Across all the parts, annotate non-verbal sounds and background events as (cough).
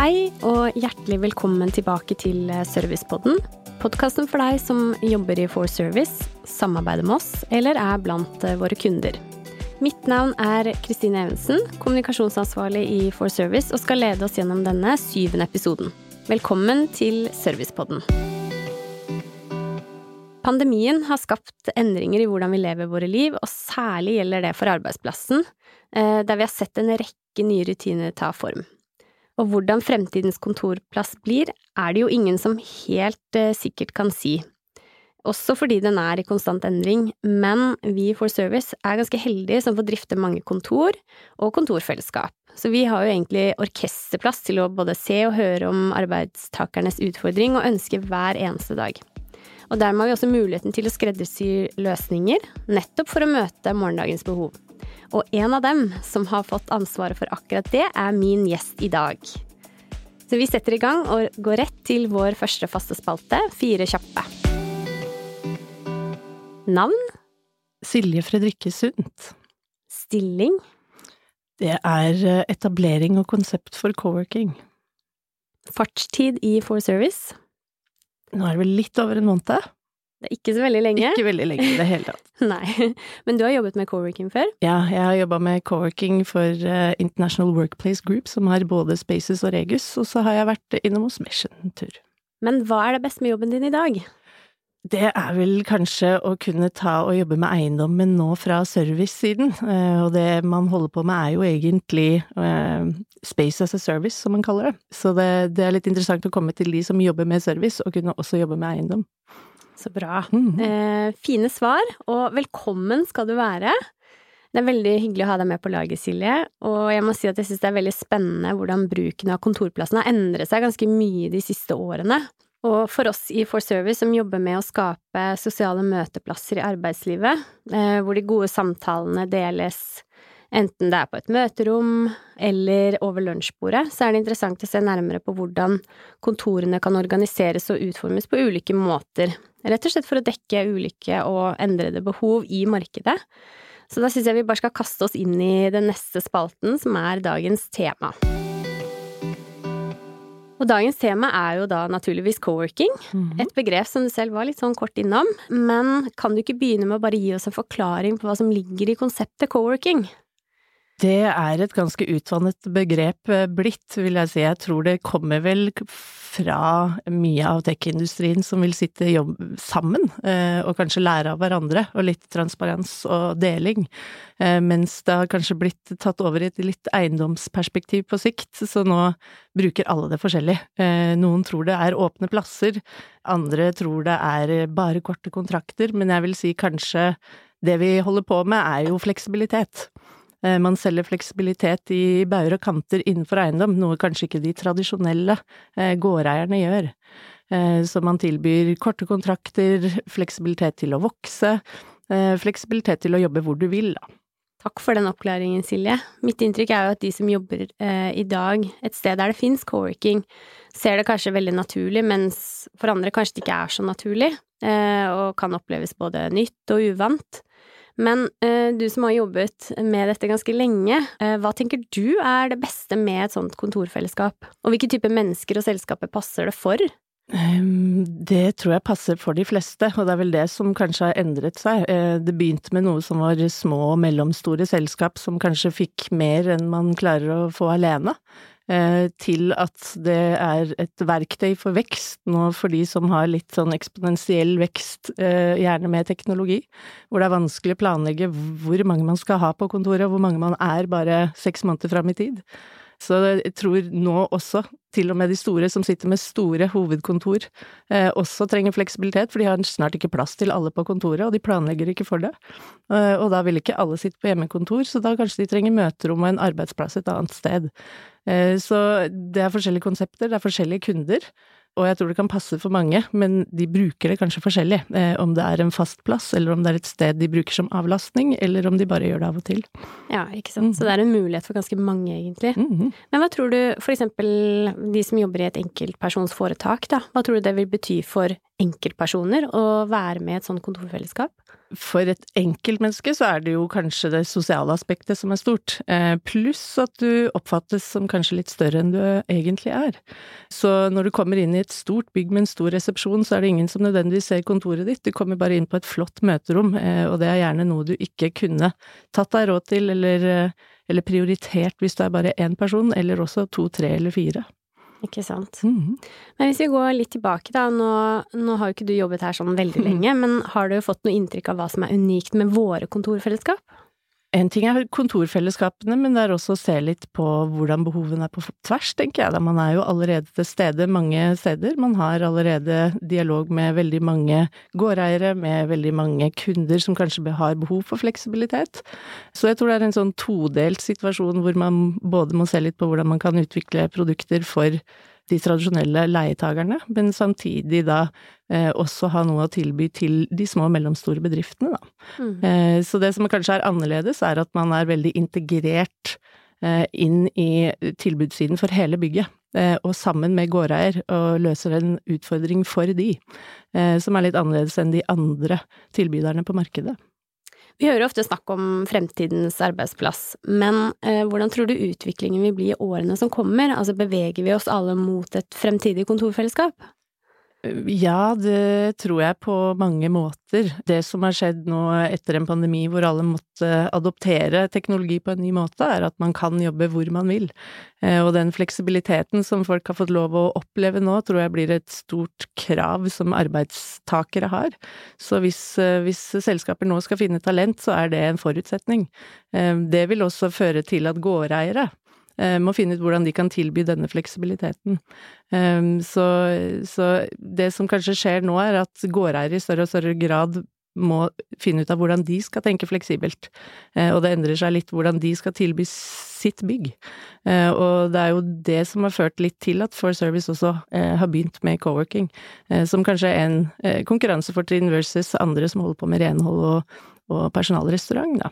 Hei og hjertelig velkommen tilbake til Servicepodden. Podkasten for deg som jobber i For Service, samarbeider med oss eller er blant våre kunder. Mitt navn er Kristine Evensen, kommunikasjonsansvarlig i For Service, og skal lede oss gjennom denne syvende episoden. Velkommen til Servicepodden. Pandemien har skapt endringer i hvordan vi lever våre liv, og særlig gjelder det for arbeidsplassen, eh, der vi har sett en rekke nye rutiner ta form. Og hvordan fremtidens kontorplass blir, er det jo ingen som helt eh, sikkert kan si. Også fordi den er i konstant endring, men vi for Service er ganske heldige som får drifte mange kontor og kontorfellesskap. Så vi har jo egentlig orkesterplass til å både se og høre om arbeidstakernes utfordring og ønske hver eneste dag. Og dermed har vi også muligheten til å skreddersy løsninger, nettopp for å møte morgendagens behov. Og en av dem som har fått ansvaret for akkurat det, er min gjest i dag. Så vi setter i gang og går rett til vår første faste spalte, Fire kjappe. Navn? Silje Fredrikke Sundt. Stilling? Det er eh, etablering og konsept for co-working. Fartstid i For Service? Nå er det vel litt over en måned? Det er ikke så veldig lenge. Ikke veldig lenge i det hele tatt. (laughs) Nei. Men du har jobbet med co-working før? Ja, jeg har jobba med co-working for uh, International Workplace Group, som har både Spaces og Regus, og så har jeg vært innom hos Mesh en tur. Men hva er det beste med jobben din i dag? Det er vel kanskje å kunne ta og jobbe med eiendommen nå fra service-siden. Uh, og det man holder på med er jo egentlig uh, space as a service, som man kaller det. Så det, det er litt interessant å komme til de som jobber med service, og kunne også jobbe med eiendom. Så bra. Mm. Eh, fine svar, og velkommen skal du være. Det er veldig hyggelig å ha deg med på laget, Silje, og jeg må si at jeg synes det er veldig spennende hvordan bruken av kontorplassen har endret seg ganske mye de siste årene. Og for oss i For Service som jobber med å skape sosiale møteplasser i arbeidslivet, eh, hvor de gode samtalene deles enten det er på et møterom eller over lunsjbordet, så er det interessant å se nærmere på hvordan kontorene kan organiseres og utformes på ulike måter, rett og slett for å dekke ulike og endrede behov i markedet. Så da syns jeg vi bare skal kaste oss inn i den neste spalten, som er dagens tema. Og dagens tema er jo da naturligvis co-working, -hmm. et begrep som du selv var litt sånn kort innom, men kan du ikke begynne med å bare gi oss en forklaring på hva som ligger i konseptet co-working? Det er et ganske utvannet begrep eh, blitt, vil jeg si. Jeg tror det kommer vel fra mye av tech-industrien som vil sitte jobb sammen, eh, og kanskje lære av hverandre, og litt transparens og deling. Eh, mens det har kanskje blitt tatt over i et litt eiendomsperspektiv på sikt, så nå bruker alle det forskjellig. Noen tror det er åpne plasser, andre tror det er bare korte kontrakter, men jeg vil si kanskje det vi holder på med er jo fleksibilitet. Eh, man selger fleksibilitet i bauger og kanter innenfor eiendom, noe kanskje ikke de tradisjonelle eh, gårdeierne gjør. Eh, så man tilbyr korte kontrakter, fleksibilitet til å vokse, fleksibilitet til å jobbe hvor du vil, da. Takk for den oppklaringen, Silje. Mitt inntrykk er jo at de som jobber eh, i dag et sted der det fins co-working, ser det kanskje veldig naturlig, mens for andre kanskje det ikke er så naturlig, eh, og kan oppleves både nytt og uvant. Men eh, du som har jobbet med dette ganske lenge, eh, hva tenker du er det beste med et sånt kontorfellesskap? Og hvilke typer mennesker og selskaper passer det for? Det tror jeg passer for de fleste, og det er vel det som kanskje har endret seg. Eh, det begynte med noe som var små og mellomstore selskap som kanskje fikk mer enn man klarer å få alene. Eh, til at det er et verktøy for vekst nå for de som har litt sånn eksponentiell vekst, eh, gjerne med teknologi, hvor det er vanskelig å planlegge hvor mange man skal ha på kontoret, og hvor mange man er bare seks måneder fram i tid. Så jeg tror nå også, til og med de store som sitter med store hovedkontor, eh, også trenger fleksibilitet, for de har snart ikke plass til alle på kontoret, og de planlegger ikke for det. Eh, og da vil ikke alle sitte på hjemmekontor, så da kanskje de trenger møterom og en arbeidsplass et annet sted. Eh, så det er forskjellige konsepter, det er forskjellige kunder. Og jeg tror det kan passe for mange, men de bruker det kanskje forskjellig. Eh, om det er en fast plass, eller om det er et sted de bruker som avlastning, eller om de bare gjør det av og til. Ja, ikke sant. Mm. Så det er en mulighet for ganske mange, egentlig. Mm -hmm. Men hva tror du, for eksempel de som jobber i et enkeltpersonsforetak, da, hva tror du det vil bety for enkeltpersoner å være med i et sånt kontorfellesskap? For et enkeltmenneske så er det jo kanskje det sosiale aspektet som er stort, eh, pluss at du oppfattes som kanskje litt større enn du egentlig er. Så når du kommer inn i et stort bygg med en stor resepsjon, så er det ingen som nødvendigvis ser kontoret ditt, du kommer bare inn på et flott møterom, eh, og det er gjerne noe du ikke kunne tatt deg råd til eller, eh, eller prioritert hvis du er bare én person, eller også to, tre eller fire. Ikke sant. Mm. Men hvis vi går litt tilbake, da. Nå, nå har jo ikke du jobbet her sånn veldig lenge, men har du fått noe inntrykk av hva som er unikt med våre kontorfellesskap? En ting er kontorfellesskapene, men det er også å se litt på hvordan behovene er på tvers, tenker jeg. Da man er jo allerede til stede mange steder. Man har allerede dialog med veldig mange gårdeiere, med veldig mange kunder som kanskje har behov for fleksibilitet. Så jeg tror det er en sånn todelt situasjon hvor man både må se litt på hvordan man kan utvikle produkter for de tradisjonelle leietagerne, men samtidig da også ha noe å tilby til de små og mellomstore bedriftene, da. Mm. Eh, så det som kanskje er annerledes, er at man er veldig integrert eh, inn i tilbudssiden for hele bygget, eh, og sammen med gårdeier, og løser en utfordring for de, eh, som er litt annerledes enn de andre tilbyderne på markedet. Vi hører ofte snakk om fremtidens arbeidsplass, men eh, hvordan tror du utviklingen vil bli i årene som kommer? Altså beveger vi oss alle mot et fremtidig kontorfellesskap? Ja, det tror jeg på mange måter. Det som har skjedd nå etter en pandemi hvor alle måtte adoptere teknologi på en ny måte, er at man kan jobbe hvor man vil. Eh, og den fleksibiliteten som folk har fått lov å oppleve nå, tror jeg blir et stort krav som arbeidstakere har. Så hvis, eh, hvis selskaper nå skal finne talent, så er det en forutsetning. Eh, det vil også føre til at gårdeiere må finne ut hvordan de kan tilby denne fleksibiliteten. Eh, så, så det som kanskje skjer nå, er at gårdeiere i større og større grad må finne ut av hvordan de skal tenke fleksibelt. Eh, og det endrer seg litt hvordan de skal tilby sitt bygg. Og det er jo det som har ført litt til at For Service også har begynt med co-working, som kanskje er en konkurransefortrinn versus andre som holder på med renhold og, og personalrestaurant, da.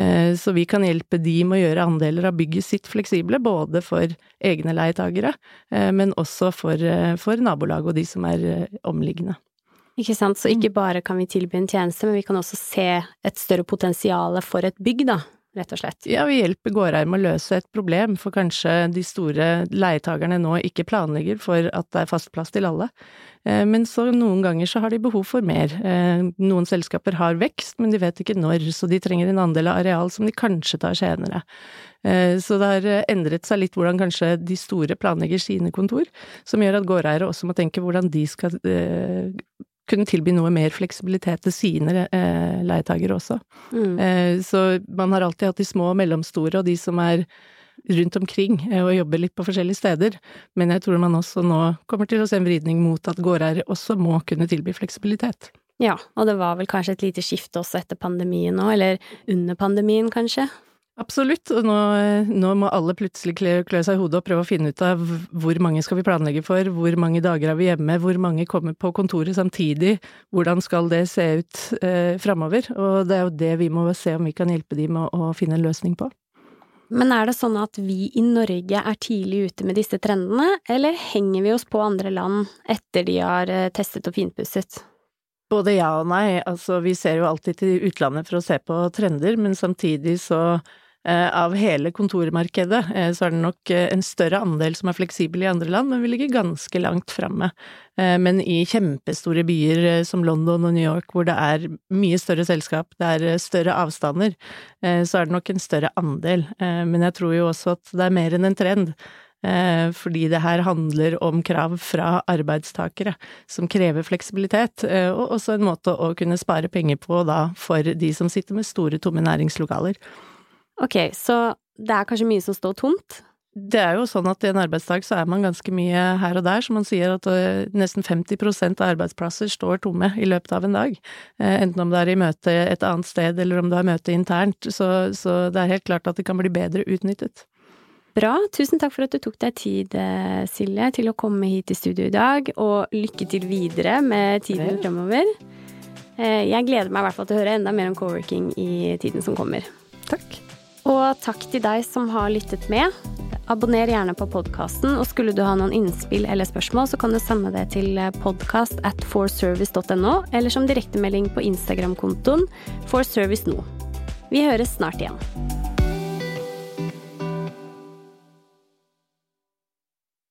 Eh, så vi kan hjelpe de med å gjøre andeler av bygget sitt fleksible, både for egne leietagere, eh, men også for, eh, for nabolag og de som er omliggende. Ikke sant, så ikke bare kan vi tilby en tjeneste, men vi kan også se et større potensial for et bygg, da rett og slett? Ja, vi hjelper gårdeier med å løse et problem, for kanskje de store leietagerne nå ikke planlegger for at det er fast plass til alle. Eh, men så noen ganger så har de behov for mer. Eh, noen selskaper har vekst, men de vet ikke når, så de trenger en andel av areal som de kanskje tar senere. Eh, så det har endret seg litt hvordan kanskje de store planlegger sine kontor, som gjør at gårdeiere også må tenke hvordan de skal kunne tilby noe mer fleksibilitet til sine eh, leietagere også. Mm. Eh, så man har alltid hatt de små og mellomstore og de som er rundt omkring eh, og jobber litt på forskjellige steder, men jeg tror man også nå kommer til å se en vridning mot at gårdeiere også må kunne tilby fleksibilitet. Ja, og det var vel kanskje et lite skifte også etter pandemien nå, eller under pandemien kanskje? Absolutt, og nå, nå, må alle plutselig klø, seg i hodet og prøve å finne ut av hvor mange skal vi planlegge for, hvor mange dager er vi hjemme, hvor mange kommer på kontoret samtidig, hvordan skal det se ut eh, framover? Og det er jo det vi må se om vi kan hjelpe de med å, å finne en løsning på. Men er det sånn at vi i Norge er tidlig ute med disse trendene, eller henger vi oss på andre land etter de har eh, testet og finpusset? Både ja og nei. Altså, vi ser jo alltid til utlandet for å se på trender, men samtidig så av hele kontormarkedet, eh, så er det nok eh, en større andel som er fleksibel i andre land, men vi ligger ganske langt framme. Men i kjempestore byer som London og New York, hvor det er mye større selskap, det er større avstander, så er det nok en større andel. Men jeg tror jo også at det er mer enn en trend. Fordi det her handler om krav fra arbeidstakere som krever fleksibilitet, og også en måte å kunne spare penger på da for de som sitter med store, tomme næringslokaler. Ok, så det er kanskje mye som står tomt? Det er jo sånn at i en arbeidsdag så er man ganske mye her og der, så man sier at eh, nesten 50% av arbeidsplasser står tomme i løpet av en dag. Eh, enten om det er i møte et annet sted, eller om det er møte internt. Så, så det er helt klart at det kan bli bedre utnyttet. Bra. Tusen takk for at du tok deg tid, eh, Silje, til å komme hit i studio i dag, og lykke til videre med tiden fremover. Jeg gleder meg i hvert fall til å høre enda mer om co-working i tiden som kommer. Takk. Og takk til deg som har lyttet med. Abonner gjerne på podkasten, og skulle du ha noen innspill eller spørsmål, så kan du sende det til podkast at forservice.no, eller som direktemelding på Instagram-kontoen forserviceno. Vi høres snart igjen.